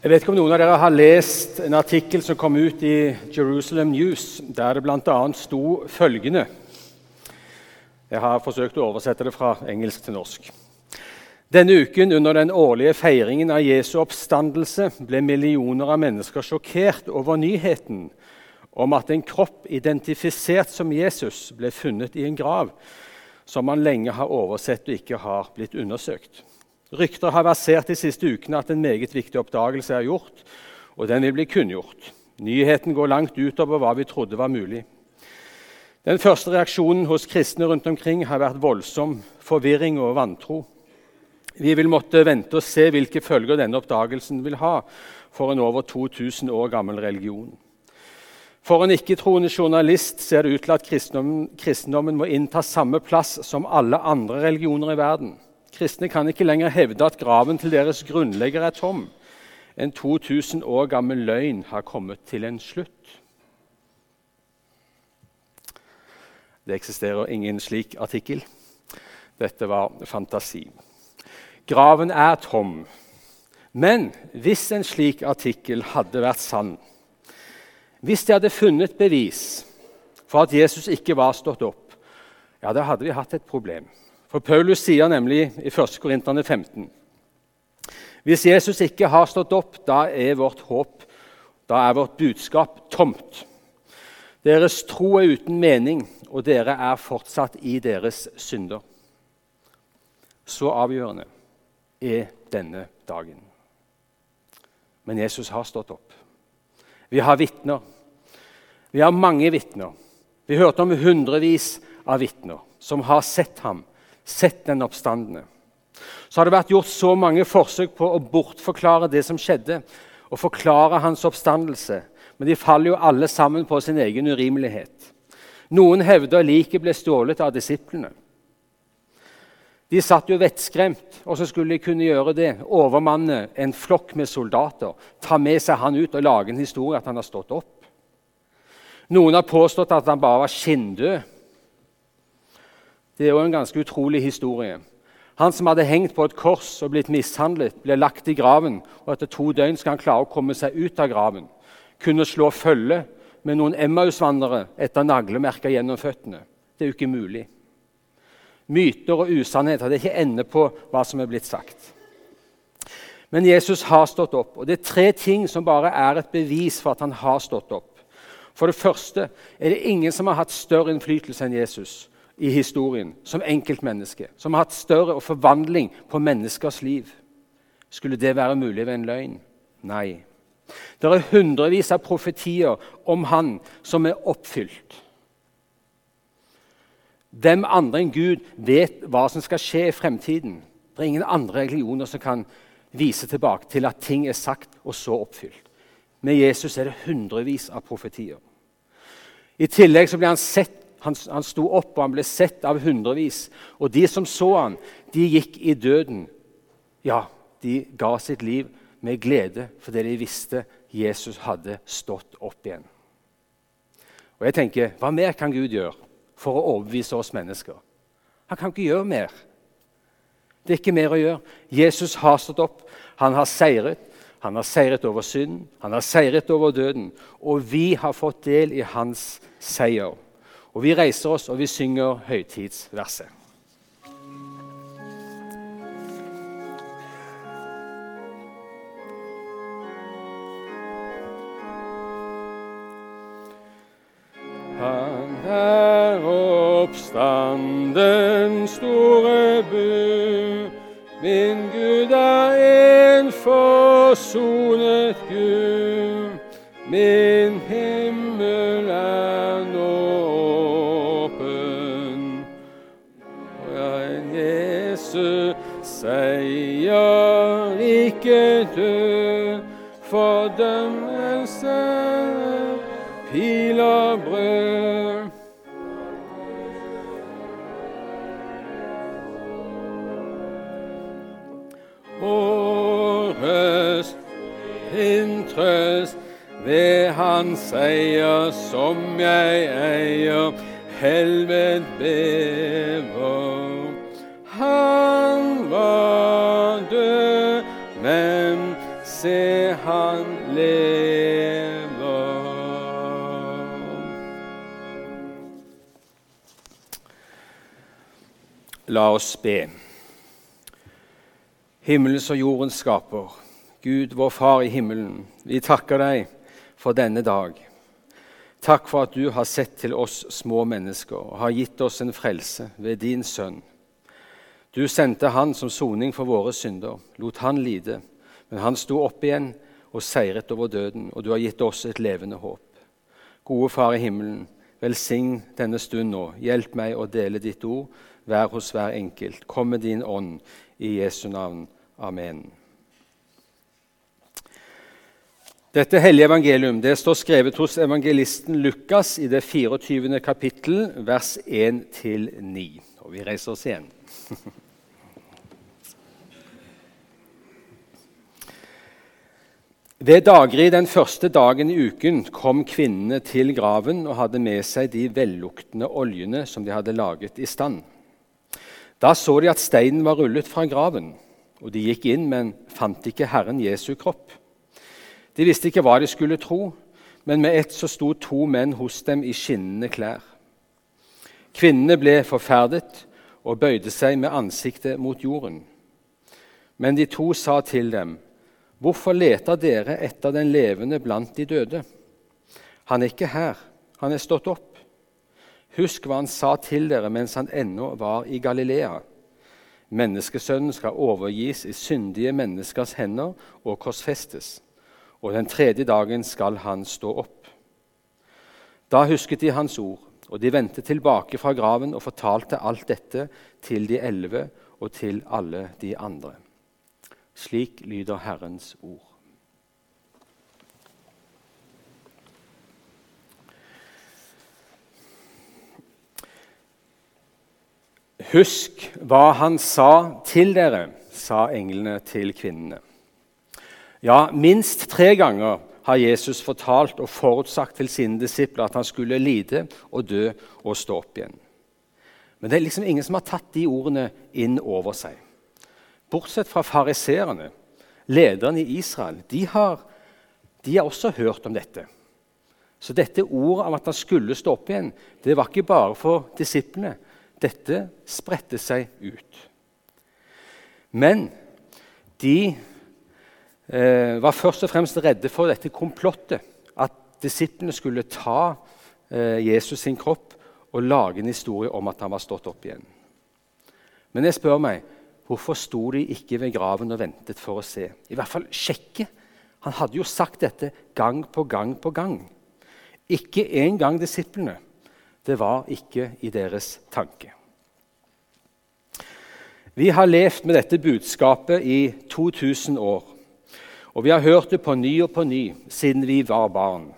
Jeg vet ikke om noen av dere har lest en artikkel som kom ut i Jerusalem News, der det bl.a. sto følgende Jeg har forsøkt å oversette det fra engelsk til norsk. Denne uken, under den årlige feiringen av Jesu oppstandelse, ble millioner av mennesker sjokkert over nyheten om at en kropp identifisert som Jesus ble funnet i en grav som man lenge har oversett og ikke har blitt undersøkt. Rykter har versert de siste ukene at en meget viktig oppdagelse er gjort, og den vil bli kunngjort. Nyheten går langt utover hva vi trodde var mulig. Den første reaksjonen hos kristne rundt omkring har vært voldsom forvirring og vantro. Vi vil måtte vente og se hvilke følger denne oppdagelsen vil ha for en over 2000 år gammel religion. For en ikke-troende journalist ser det ut til at kristendommen, kristendommen må innta samme plass som alle andre religioner i verden. Kristne kan ikke lenger hevde at graven til deres grunnlegger er tom. En 2000 år gammel løgn har kommet til en slutt. Det eksisterer ingen slik artikkel. Dette var fantasi. Graven er tom. Men hvis en slik artikkel hadde vært sann, hvis de hadde funnet bevis for at Jesus ikke var stått opp, ja, da hadde vi hatt et problem. For Paulus sier nemlig i 1. Korinterne 15 hvis Jesus ikke har stått opp, da er vårt håp, da er vårt budskap tomt. Deres tro er uten mening, og dere er fortsatt i deres synder. Så avgjørende er denne dagen. Men Jesus har stått opp. Vi har vitner. Vi har mange vitner. Vi hørte om hundrevis av vitner som har sett ham sett den oppstandende. Så har det vært gjort så mange forsøk på å bortforklare det som skjedde, og forklare hans oppstandelse, men de faller jo alle sammen på sin egen urimelighet. Noen hevder liket ble stjålet av disiplene. De satt jo vettskremt, og så skulle de kunne gjøre det. Overmanne en flokk med soldater, ta med seg han ut og lage en historie at han har stått opp. Noen har påstått at han bare var skinndød. Det er jo en ganske utrolig historie. Han som hadde hengt på et kors og blitt mishandlet, ble lagt i graven, og etter to døgn skal han klare å komme seg ut av graven. Kunne slå følge med noen Emmaus-vandrere etter naglemerker gjennom føttene. Det er jo ikke mulig. Myter og usannheter. Det er ikke ende på hva som er blitt sagt. Men Jesus har stått opp, og det er tre ting som bare er et bevis for at han har stått opp. For det første er det ingen som har hatt større innflytelse enn Jesus i historien som enkeltmenneske, som har hatt større forvandling på menneskers liv. Skulle det være mulig ved en løgn? Nei. Det er hundrevis av profetier om han som er oppfylt. Hvem andre enn Gud vet hva som skal skje i fremtiden? Det er ingen andre religioner som kan vise tilbake til at ting er sagt og så oppfylt. Med Jesus er det hundrevis av profetier. I tillegg så blir han sett han, han sto opp, og han ble sett av hundrevis. Og de som så han, de gikk i døden. Ja, de ga sitt liv med glede fordi de visste Jesus hadde stått opp igjen. Og jeg tenker, Hva mer kan Gud gjøre for å overbevise oss mennesker? Han kan ikke gjøre mer. Det er ikke mer å gjøre. Jesus har stått opp. Han har seiret. Han har seiret over synden, han har seiret over døden. Og vi har fått del i hans seier. Og vi reiser oss, og vi synger høytidsverset. Han er oppstanden store bu. Min Gud er en forsonet Gud. Min hans seier som jeg eier. helvet bever. Han var død, men se han lever. La oss be. Himmelens og jordens skaper, Gud vår Far i himmelen, vi takker deg for denne dag. Takk for at du har sett til oss små mennesker og har gitt oss en frelse ved din sønn. Du sendte han som soning for våre synder, lot han lide, men han sto opp igjen og seiret over døden, og du har gitt oss et levende håp. Gode Far i himmelen, velsign denne stund nå. Hjelp meg å dele ditt ord, vær hos hver enkelt. Kom med din ånd i Jesu navn. Amen. Dette hellige evangelium det står skrevet hos evangelisten Lukas i det 24. kapittel, vers 1-9. Og vi reiser oss igjen. Ved daggry den første dagen i uken kom kvinnene til graven og hadde med seg de velluktende oljene som de hadde laget i stand. Da så de at steinen var rullet fra graven, og de gikk inn, men fant ikke Herren Jesu kropp. De visste ikke hva de skulle tro, men med ett så sto to menn hos dem i skinnende klær. Kvinnene ble forferdet og bøyde seg med ansiktet mot jorden. Men de to sa til dem, 'Hvorfor leter dere etter den levende blant de døde?' 'Han er ikke her, han er stått opp.' 'Husk hva han sa til dere mens han ennå var i Galilea.' 'Menneskesønnen skal overgis i syndige menneskers hender og korsfestes.' Og den tredje dagen skal han stå opp. Da husket de hans ord, og de vendte tilbake fra graven og fortalte alt dette til de elleve og til alle de andre. Slik lyder Herrens ord. Husk hva han sa til dere, sa englene til kvinnene. Ja, minst tre ganger har Jesus fortalt og forutsagt til sine disipler at han skulle lide og dø og stå opp igjen. Men det er liksom ingen som har tatt de ordene inn over seg. Bortsett fra fariseerne, lederne i Israel. De har, de har også hørt om dette. Så dette ordet om at han skulle stå opp igjen, det var ikke bare for disiplene. Dette spredte seg ut. Men de var først og fremst redde for dette komplottet. At disiplene skulle ta eh, Jesus sin kropp og lage en historie om at han var stått opp igjen. Men jeg spør meg, hvorfor sto de ikke ved graven og ventet for å se? I hvert fall sjekke. Han hadde jo sagt dette gang på gang på gang. Ikke engang disiplene. Det var ikke i deres tanke. Vi har levd med dette budskapet i 2000 år. Og vi har hørt det på ny og på ny siden vi var barn.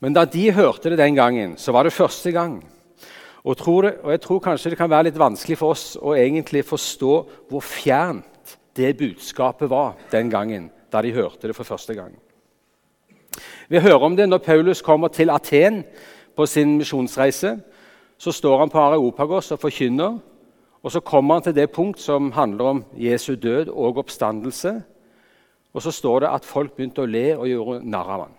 Men da de hørte det den gangen, så var det første gang. Og, det, og jeg tror kanskje det kan være litt vanskelig for oss å egentlig forstå hvor fjernt det budskapet var den gangen da de hørte det for første gang. Vi hører om det når Paulus kommer til Aten på sin misjonsreise. Så står han på Areopagos og forkynner, og så kommer han til det punkt som handler om Jesu død og oppstandelse. Og så står det at folk begynte å le og gjøre narr av ham.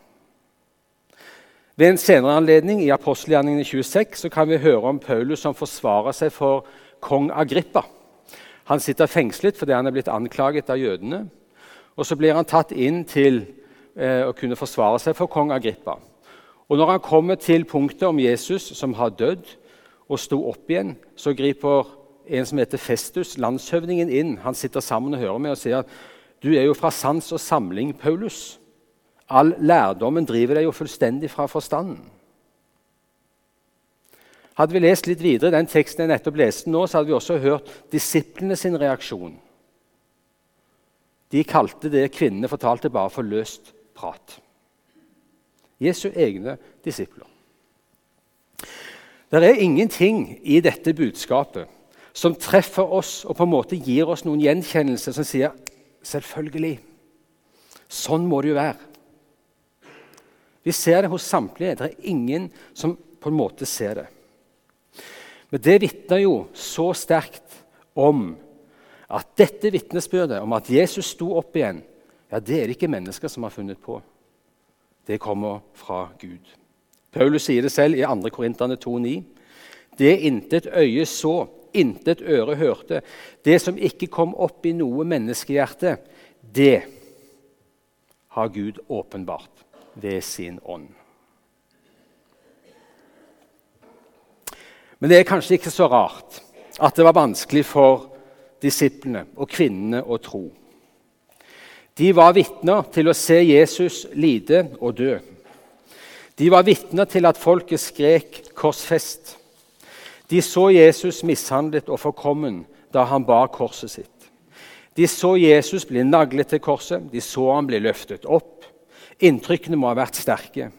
Ved en senere anledning, i apostelgjerningene 26, så kan vi høre om Paulus som forsvarer seg for kong Agrippa. Han sitter fengslet fordi han er blitt anklaget av jødene. Og Så blir han tatt inn til eh, å kunne forsvare seg for kong Agrippa. Og Når han kommer til punktet om Jesus som har dødd og sto opp igjen, så griper en som heter Festus, landshøvdingen, inn. Han sitter sammen og hører med og sier at du er jo fra sans og samling, Paulus. All lærdommen driver deg jo fullstendig fra forstanden. Hadde vi lest litt videre den teksten jeg nettopp leste nå, så hadde vi også hørt disiplene sin reaksjon. De kalte det kvinnene fortalte, bare for løst prat. Jesu egne disipler. Det er ingenting i dette budskapet som treffer oss og på en måte gir oss noen gjenkjennelse som sier Selvfølgelig. Sånn må det jo være. Vi ser det hos samtlige. Det er ingen som på en måte ser det. Men det vitner jo så sterkt om at dette vitnesbyrdet om at Jesus sto opp igjen, ja, det er det ikke mennesker som har funnet på. Det kommer fra Gud. Paulus sier det selv i 2. Korinterne 2,9. Det intet øye så, intet øre hørte, det som ikke kom opp i noe menneskehjerte, det har Gud åpenbart ved sin ånd. Men det er kanskje ikke så rart at det var vanskelig for disiplene og kvinnene å tro. De var vitner til å se Jesus lide og dø. De var vitner til at folket skrek 'korsfest'. De så Jesus mishandlet og forkommen da han bar korset sitt. De så Jesus bli naglet til korset, de så han bli løftet opp. Inntrykkene må ha vært sterke.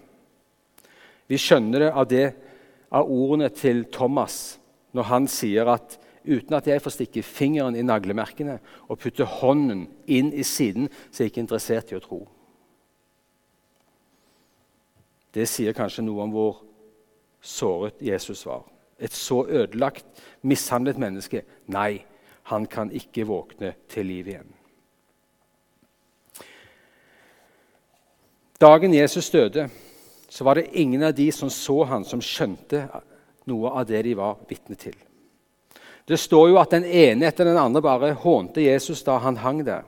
Vi skjønner det av, det av ordene til Thomas når han sier at uten at jeg får stikke fingeren i naglemerkene og putte hånden inn i siden, så er jeg ikke interessert i å tro. Det sier kanskje noe om hvor såret Jesus var. Et så ødelagt, mishandlet menneske. Nei, han kan ikke våkne til liv igjen. Dagen Jesus døde, så var det ingen av de som så han, som skjønte noe av det de var vitne til. Det står jo at den ene etter den andre bare hånte Jesus da han hang der.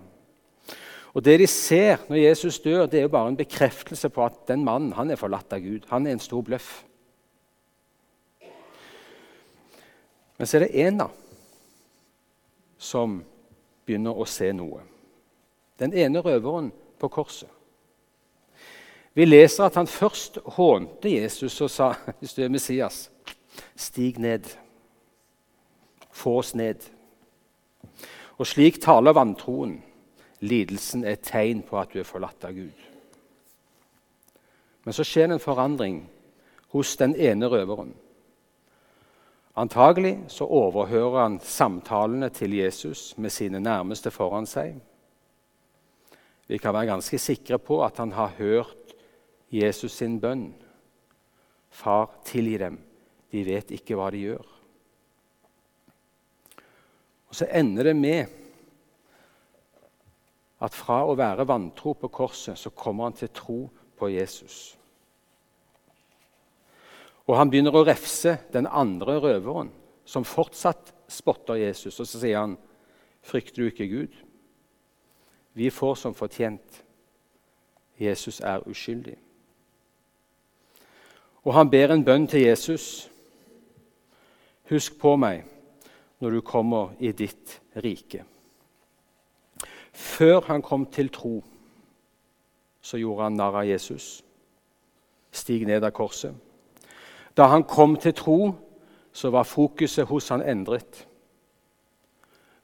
Og Det de ser når Jesus dør, det er jo bare en bekreftelse på at den mannen han er forlatt av Gud. Han er en stor bløff. Men så er det én som begynner å se noe. Den ene røveren på korset. Vi leser at han først hånte Jesus og sa hvis du er Messias, stig ned. Få oss ned. Og slik taler vantroen. Lidelsen er et tegn på at du er forlatt av Gud. Men så skjer det en forandring hos den ene røveren. Antagelig så overhører han samtalene til Jesus med sine nærmeste foran seg. Vi kan være ganske sikre på at han har hørt Jesus sin bønn. Far, tilgi dem, de vet ikke hva de gjør. Og Så ender det med at fra å være vantro på korset, så kommer han til tro på Jesus. Og han begynner å refse den andre røveren, som fortsatt spotter Jesus. Og så sier han, 'Frykter du ikke Gud?' Vi får som fortjent. Jesus er uskyldig. Og han ber en bønn til Jesus. Husk på meg når du kommer i ditt rike. Før han kom til tro, så gjorde han narr av Jesus. Stig ned av korset. Da han kom til tro, så var fokuset hos han endret.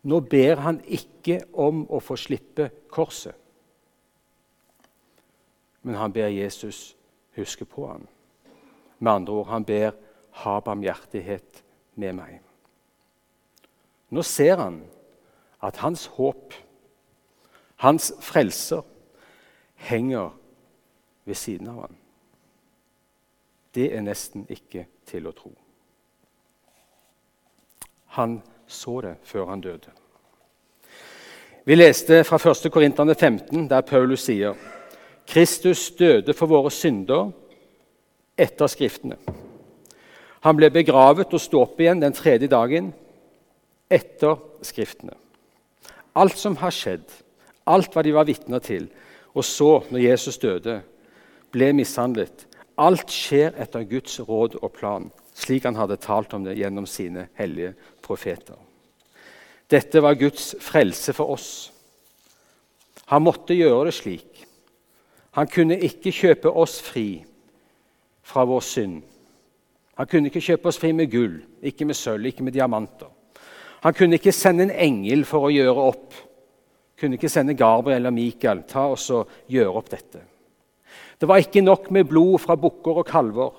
Nå ber han ikke om å få slippe korset, men han ber Jesus huske på ham. Med andre ord, han ber ha barmhjertighet med meg. Nå ser han at hans håp, hans frelser, henger ved siden av ham. Det er nesten ikke til å tro. Han så det før han døde. Vi leste fra 1. Korinterne 15, der Paulus sier Kristus døde for våre synder etter Skriftene. Han ble begravet og sto opp igjen den tredje dagen etter Skriftene. Alt som har skjedd, alt hva de var vitner til, og så, når Jesus døde, ble mishandlet Alt skjer etter Guds råd og plan, slik han hadde talt om det gjennom sine hellige profeter. Dette var Guds frelse for oss. Han måtte gjøre det slik. Han kunne ikke kjøpe oss fri fra vår synd. Han kunne ikke kjøpe oss fri med gull, ikke med sølv, ikke med diamanter. Han kunne ikke sende en engel for å gjøre opp. Kunne ikke sende Gabriel eller Mikael ta oss og gjøre opp dette. Det var ikke nok med blod fra bukker og kalver.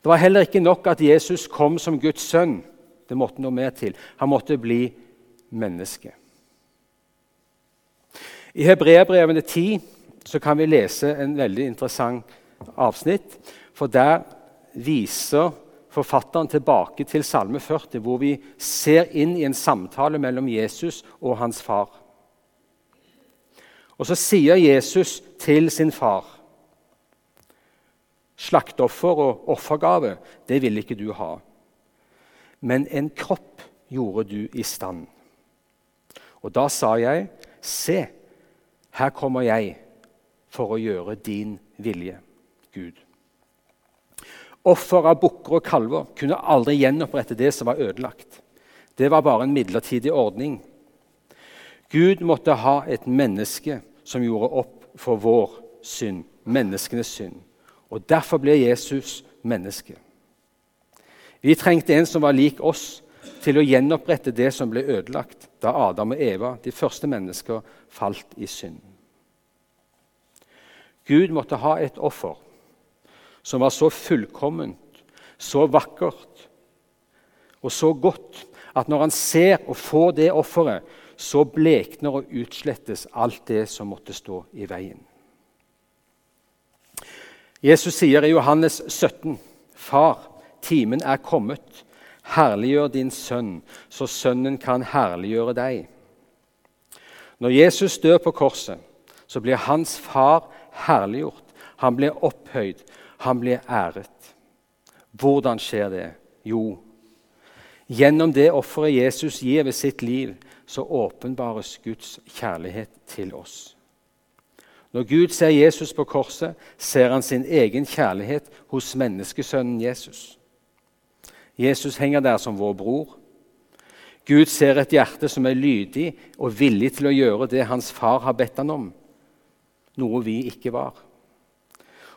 Det var heller ikke nok at Jesus kom som Guds sønn. Det måtte noe mer til. Han måtte bli menneske. I Hebreabrevene 10 så kan vi lese en veldig interessant avsnitt. For der viser forfatteren tilbake til Salme 40, hvor vi ser inn i en samtale mellom Jesus og hans far. Og så sier Jesus til sin far Slakteoffer og offergave, det ville ikke du ha. Men en kropp gjorde du i stand. Og da sa jeg, se, her kommer jeg for å gjøre din vilje, Gud. Offer av bukker og kalver kunne aldri gjenopprette det som var ødelagt. Det var bare en midlertidig ordning. Gud måtte ha et menneske som gjorde opp for vår synd, menneskenes synd. Og Derfor ble Jesus menneske. Vi trengte en som var lik oss, til å gjenopprette det som ble ødelagt da Adam og Eva, de første mennesker, falt i synd. Gud måtte ha et offer som var så fullkomment, så vakkert og så godt at når han ser og får det offeret, så blekner og utslettes alt det som måtte stå i veien. Jesus sier i Johannes 17.: Far, timen er kommet. Herliggjør din sønn, så sønnen kan herliggjøre deg. Når Jesus dør på korset, så blir hans far herliggjort. Han blir opphøyd, han blir æret. Hvordan skjer det? Jo, gjennom det offeret Jesus gir ved sitt liv, så åpenbares Guds kjærlighet til oss. Når Gud ser Jesus på korset, ser han sin egen kjærlighet hos menneskesønnen Jesus. Jesus henger der som vår bror. Gud ser et hjerte som er lydig og villig til å gjøre det hans far har bedt han om, noe vi ikke var.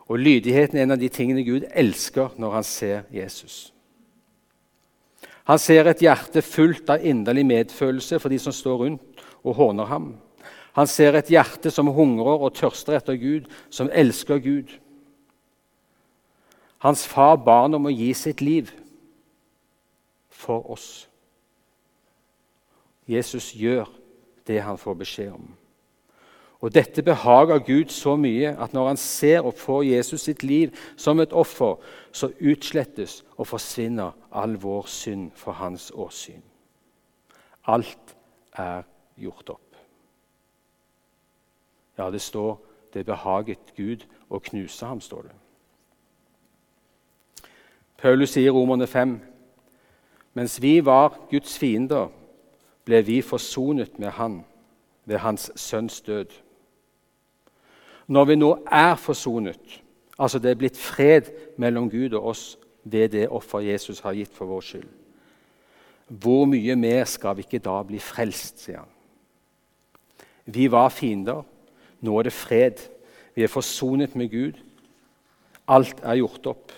Og Lydigheten er en av de tingene Gud elsker når han ser Jesus. Han ser et hjerte fullt av inderlig medfølelse for de som står rundt og håner ham. Han ser et hjerte som hungrer og tørster etter Gud, som elsker Gud. Hans far ba ham om å gi sitt liv for oss. Jesus gjør det han får beskjed om. Og Dette behager Gud så mye at når han ser og får Jesus sitt liv som et offer, så utslettes og forsvinner all vår synd for hans åsyn. Alt er gjort opp. Ja, det står 'det behaget Gud å knuse ham', står det. Paulus sier i Romerne 5.: Mens vi var Guds fiender, ble vi forsonet med Han ved Hans Sønns død. Når vi nå er forsonet, altså det er blitt fred mellom Gud og oss ved det offer Jesus har gitt for vår skyld, hvor mye mer skal vi ikke da bli frelst, sier han. Vi var fiender. Nå er det fred. Vi er forsonet med Gud. Alt er gjort opp.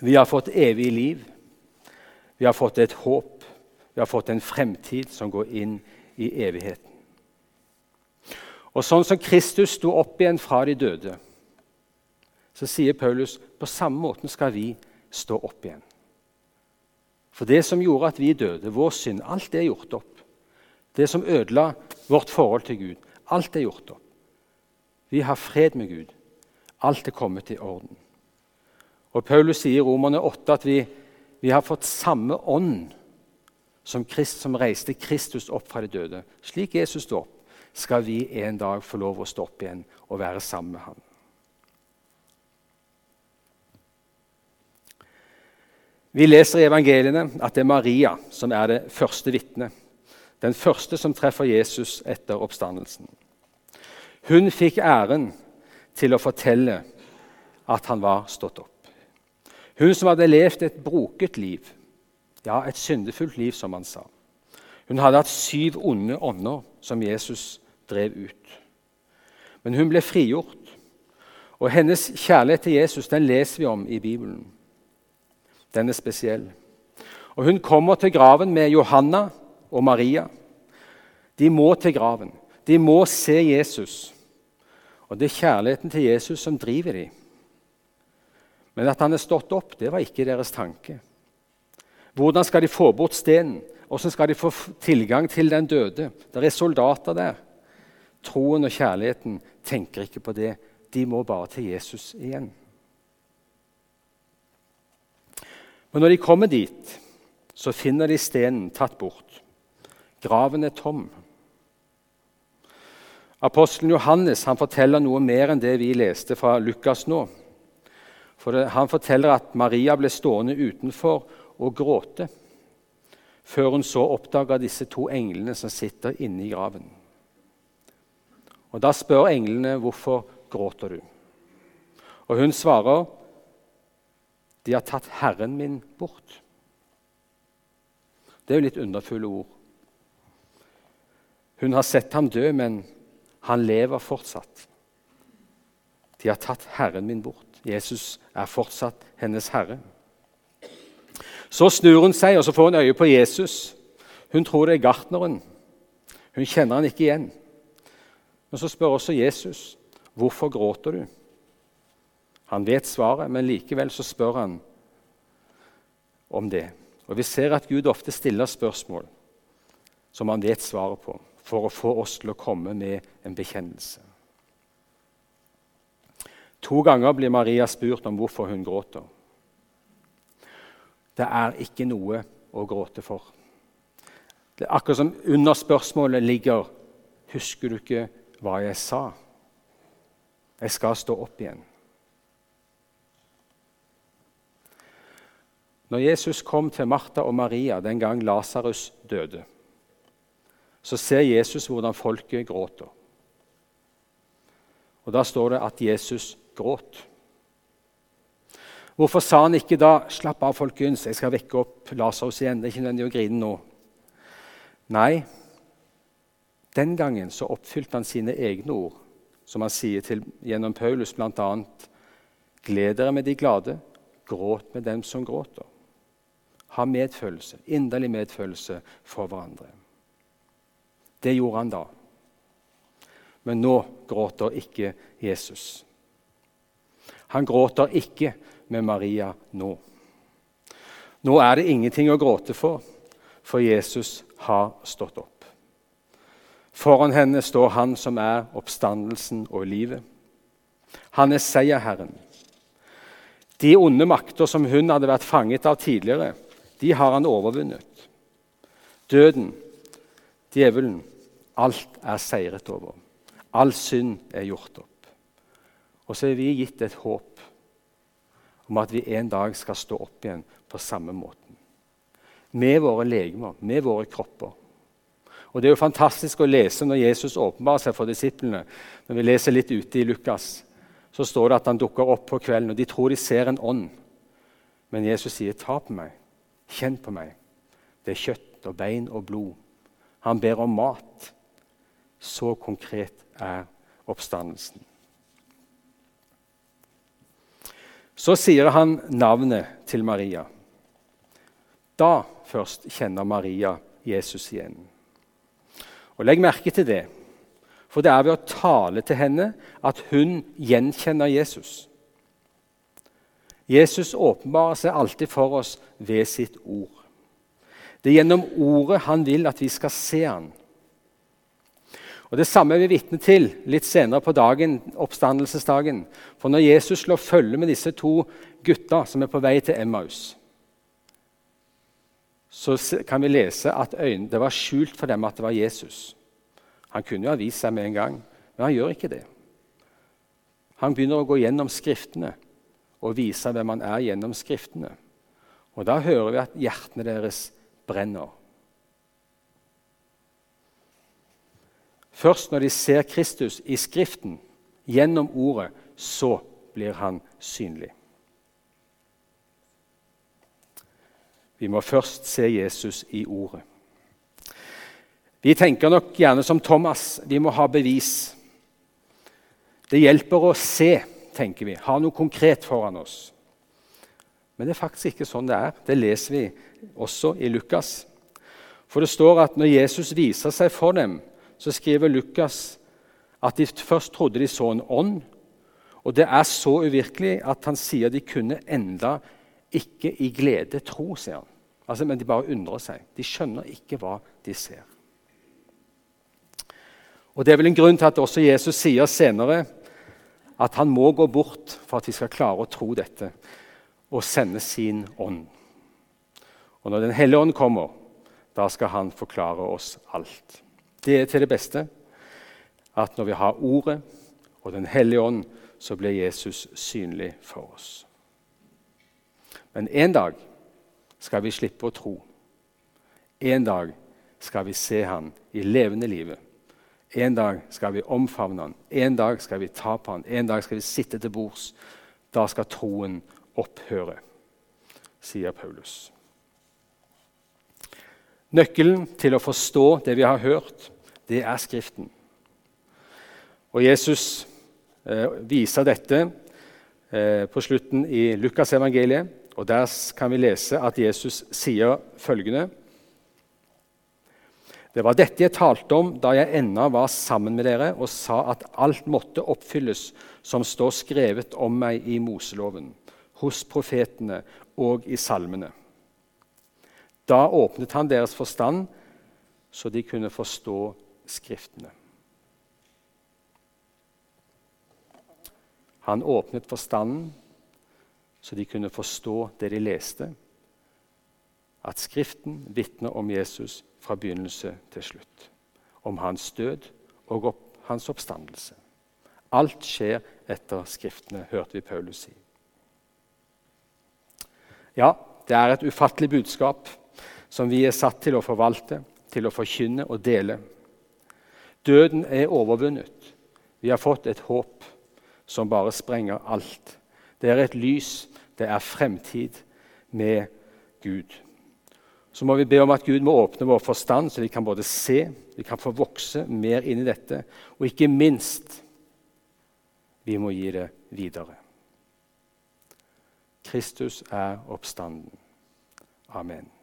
Vi har fått evig liv. Vi har fått et håp. Vi har fått en fremtid som går inn i evigheten. Og sånn som Kristus sto opp igjen fra de døde, så sier Paulus på samme måten skal vi stå opp igjen. For det som gjorde at vi døde, vår synd, alt det er gjort opp. Det som ødela vårt forhold til Gud, alt er gjort opp. Vi har fred med Gud. Alt er kommet i orden. Og Paulus sier i Romerne 8 at vi, vi har fått samme ånd som, Krist som reiste Kristus opp fra de døde. Slik Jesus sto opp, skal vi en dag få lov å stå opp igjen og være sammen med ham. Vi leser i evangeliene at det er Maria som er det første vitnet. Den første som treffer Jesus etter oppstandelsen. Hun fikk æren til å fortelle at han var stått opp. Hun som hadde levd et broket liv, ja, et syndefullt liv, som han sa. Hun hadde hatt syv onde ånder som Jesus drev ut. Men hun ble frigjort, og hennes kjærlighet til Jesus den leser vi om i Bibelen. Den er spesiell. Og Hun kommer til graven med Johanna og Maria. De må til graven. De må se Jesus. Og det er kjærligheten til Jesus som driver dem. Men at han er stått opp, det var ikke deres tanke. Hvordan skal de få bort stenen? Hvordan skal de få tilgang til den døde? Det er soldater der. Troen og kjærligheten tenker ikke på det. De må bare til Jesus igjen. Men når de kommer dit, så finner de stenen tatt bort. Graven er tom. Apostelen Johannes han forteller noe mer enn det vi leste fra Lukas nå. For det, Han forteller at Maria ble stående utenfor og gråte før hun så oppdaga disse to englene som sitter inne i graven. Og Da spør englene hvorfor gråter du? Og hun svarer de har tatt Herren min bort. Det er jo litt underfulle ord. Hun har sett ham dø, men han lever fortsatt. De har tatt Herren min bort. Jesus er fortsatt hennes herre. Så snur hun seg, og så får hun øye på Jesus. Hun tror det er gartneren. Hun kjenner han ikke igjen. Men så spør også Jesus, 'Hvorfor gråter du?' Han vet svaret, men likevel så spør han om det. Og Vi ser at Gud ofte stiller spørsmål som han vet svaret på, for å få oss til å komme med en bekjennelse. To ganger blir Maria spurt om hvorfor hun gråter. Det er ikke noe å gråte for. Det er akkurat som under spørsmålet ligger Husker du ikke hva jeg sa? Jeg skal stå opp igjen. Når Jesus kom til Martha og Maria den gang Lasarus døde, så ser Jesus hvordan folket gråter. Og Da står det at Jesus gråt. Hvorfor sa han ikke da 'Slapp av, folkens, jeg skal vekke opp Lasarus igjen'? Det er ikke nødvendig å grine nå. Nei, den gangen så oppfylte han sine egne ord, som han sier til, gjennom Paulus bl.a.: Gled dere med de glade, gråt med dem som gråter ha medfølelse, inderlig medfølelse for hverandre. Det gjorde han da. Men nå gråter ikke Jesus. Han gråter ikke med Maria nå. Nå er det ingenting å gråte for, for Jesus har stått opp. Foran henne står Han som er oppstandelsen og livet. Han er seierherren. De onde makter som hun hadde vært fanget av tidligere, de har han overvunnet. Døden, djevelen, alt er seiret over. All synd er gjort opp. Og så er vi gitt et håp om at vi en dag skal stå opp igjen på samme måten. Med våre legemer, med våre kropper. Og Det er jo fantastisk å lese når Jesus åpenbarer seg for disiplene. Når vi leser litt ute i Lukas, så står det at han dukker opp på kvelden, og de tror de ser en ånd. Men Jesus sier, 'Ta på meg, Kjenn på meg. Det er kjøtt og bein og blod. Han ber om mat. Så konkret er oppstandelsen. Så sier han navnet til Maria. Da først kjenner Maria Jesus igjen. Og Legg merke til det, for det er ved å tale til henne at hun gjenkjenner Jesus. Jesus åpenbarer seg alltid for oss ved sitt ord. Det er gjennom ordet han vil at vi skal se han. Og Det samme er vi vitne til litt senere på dagen, oppstandelsesdagen. For når Jesus slår følge med disse to gutta som er på vei til Emmaus, så kan vi lese at øynene, det var skjult for dem at det var Jesus. Han kunne jo ha vist seg med en gang, men han gjør ikke det. Han begynner å gå gjennom Skriftene og vise hvem han er gjennom Skriftene. Og Da hører vi at hjertene deres brenner. Først når de ser Kristus i Skriften, gjennom Ordet, så blir han synlig. Vi må først se Jesus i Ordet. Vi tenker nok gjerne som Thomas vi må ha bevis. Det hjelper å se tenker vi. Ha noe konkret foran oss. Men det er faktisk ikke sånn det er. Det leser vi også i Lukas. For det står at når Jesus viser seg for dem, så skriver Lukas at de først trodde de så en ånd. Og det er så uvirkelig at han sier de kunne enda ikke i glede tro, sier han. Altså, men de bare undrer seg. De skjønner ikke hva de ser. Og Det er vel en grunn til at også Jesus sier senere at han må gå bort for at de skal klare å tro dette og sende sin ånd. Og Når Den hellige ånd kommer, Da skal han forklare oss alt. Det er til det beste at når vi har Ordet og Den hellige ånd, så blir Jesus synlig for oss. Men en dag skal vi slippe å tro. En dag skal vi se Han i levende livet. En dag skal vi omfavne Han. En dag skal vi ta på Han. En dag skal vi sitte til bords. Da skal troen opphøre, sier Paulus. Nøkkelen til å forstå det vi har hørt, det er Skriften. Og Jesus eh, viser dette eh, på slutten i Lukasevangeliet. Og Der kan vi lese at Jesus sier følgende Det var dette jeg talte om da jeg ennå var sammen med dere, og sa at alt måtte oppfylles som står skrevet om meg i Moseloven, hos profetene og i salmene. Da åpnet han deres forstand, så de kunne forstå Skriftene. Han åpnet forstanden så de kunne forstå det de leste. At Skriften vitner om Jesus fra begynnelse til slutt. Om hans død og opp, hans oppstandelse. Alt skjer etter Skriftene, hørte vi Paulus si. Ja, det er et ufattelig budskap som vi er satt til å forvalte, til å forkynne og dele. Døden er overvunnet. Vi har fått et håp som bare sprenger alt. Det er et lys, det er fremtid med Gud. Så må vi be om at Gud må åpne vår forstand, så vi kan både se, vi kan få vokse mer inn i dette, og ikke minst vi må gi det videre. Kristus er oppstanden. Amen.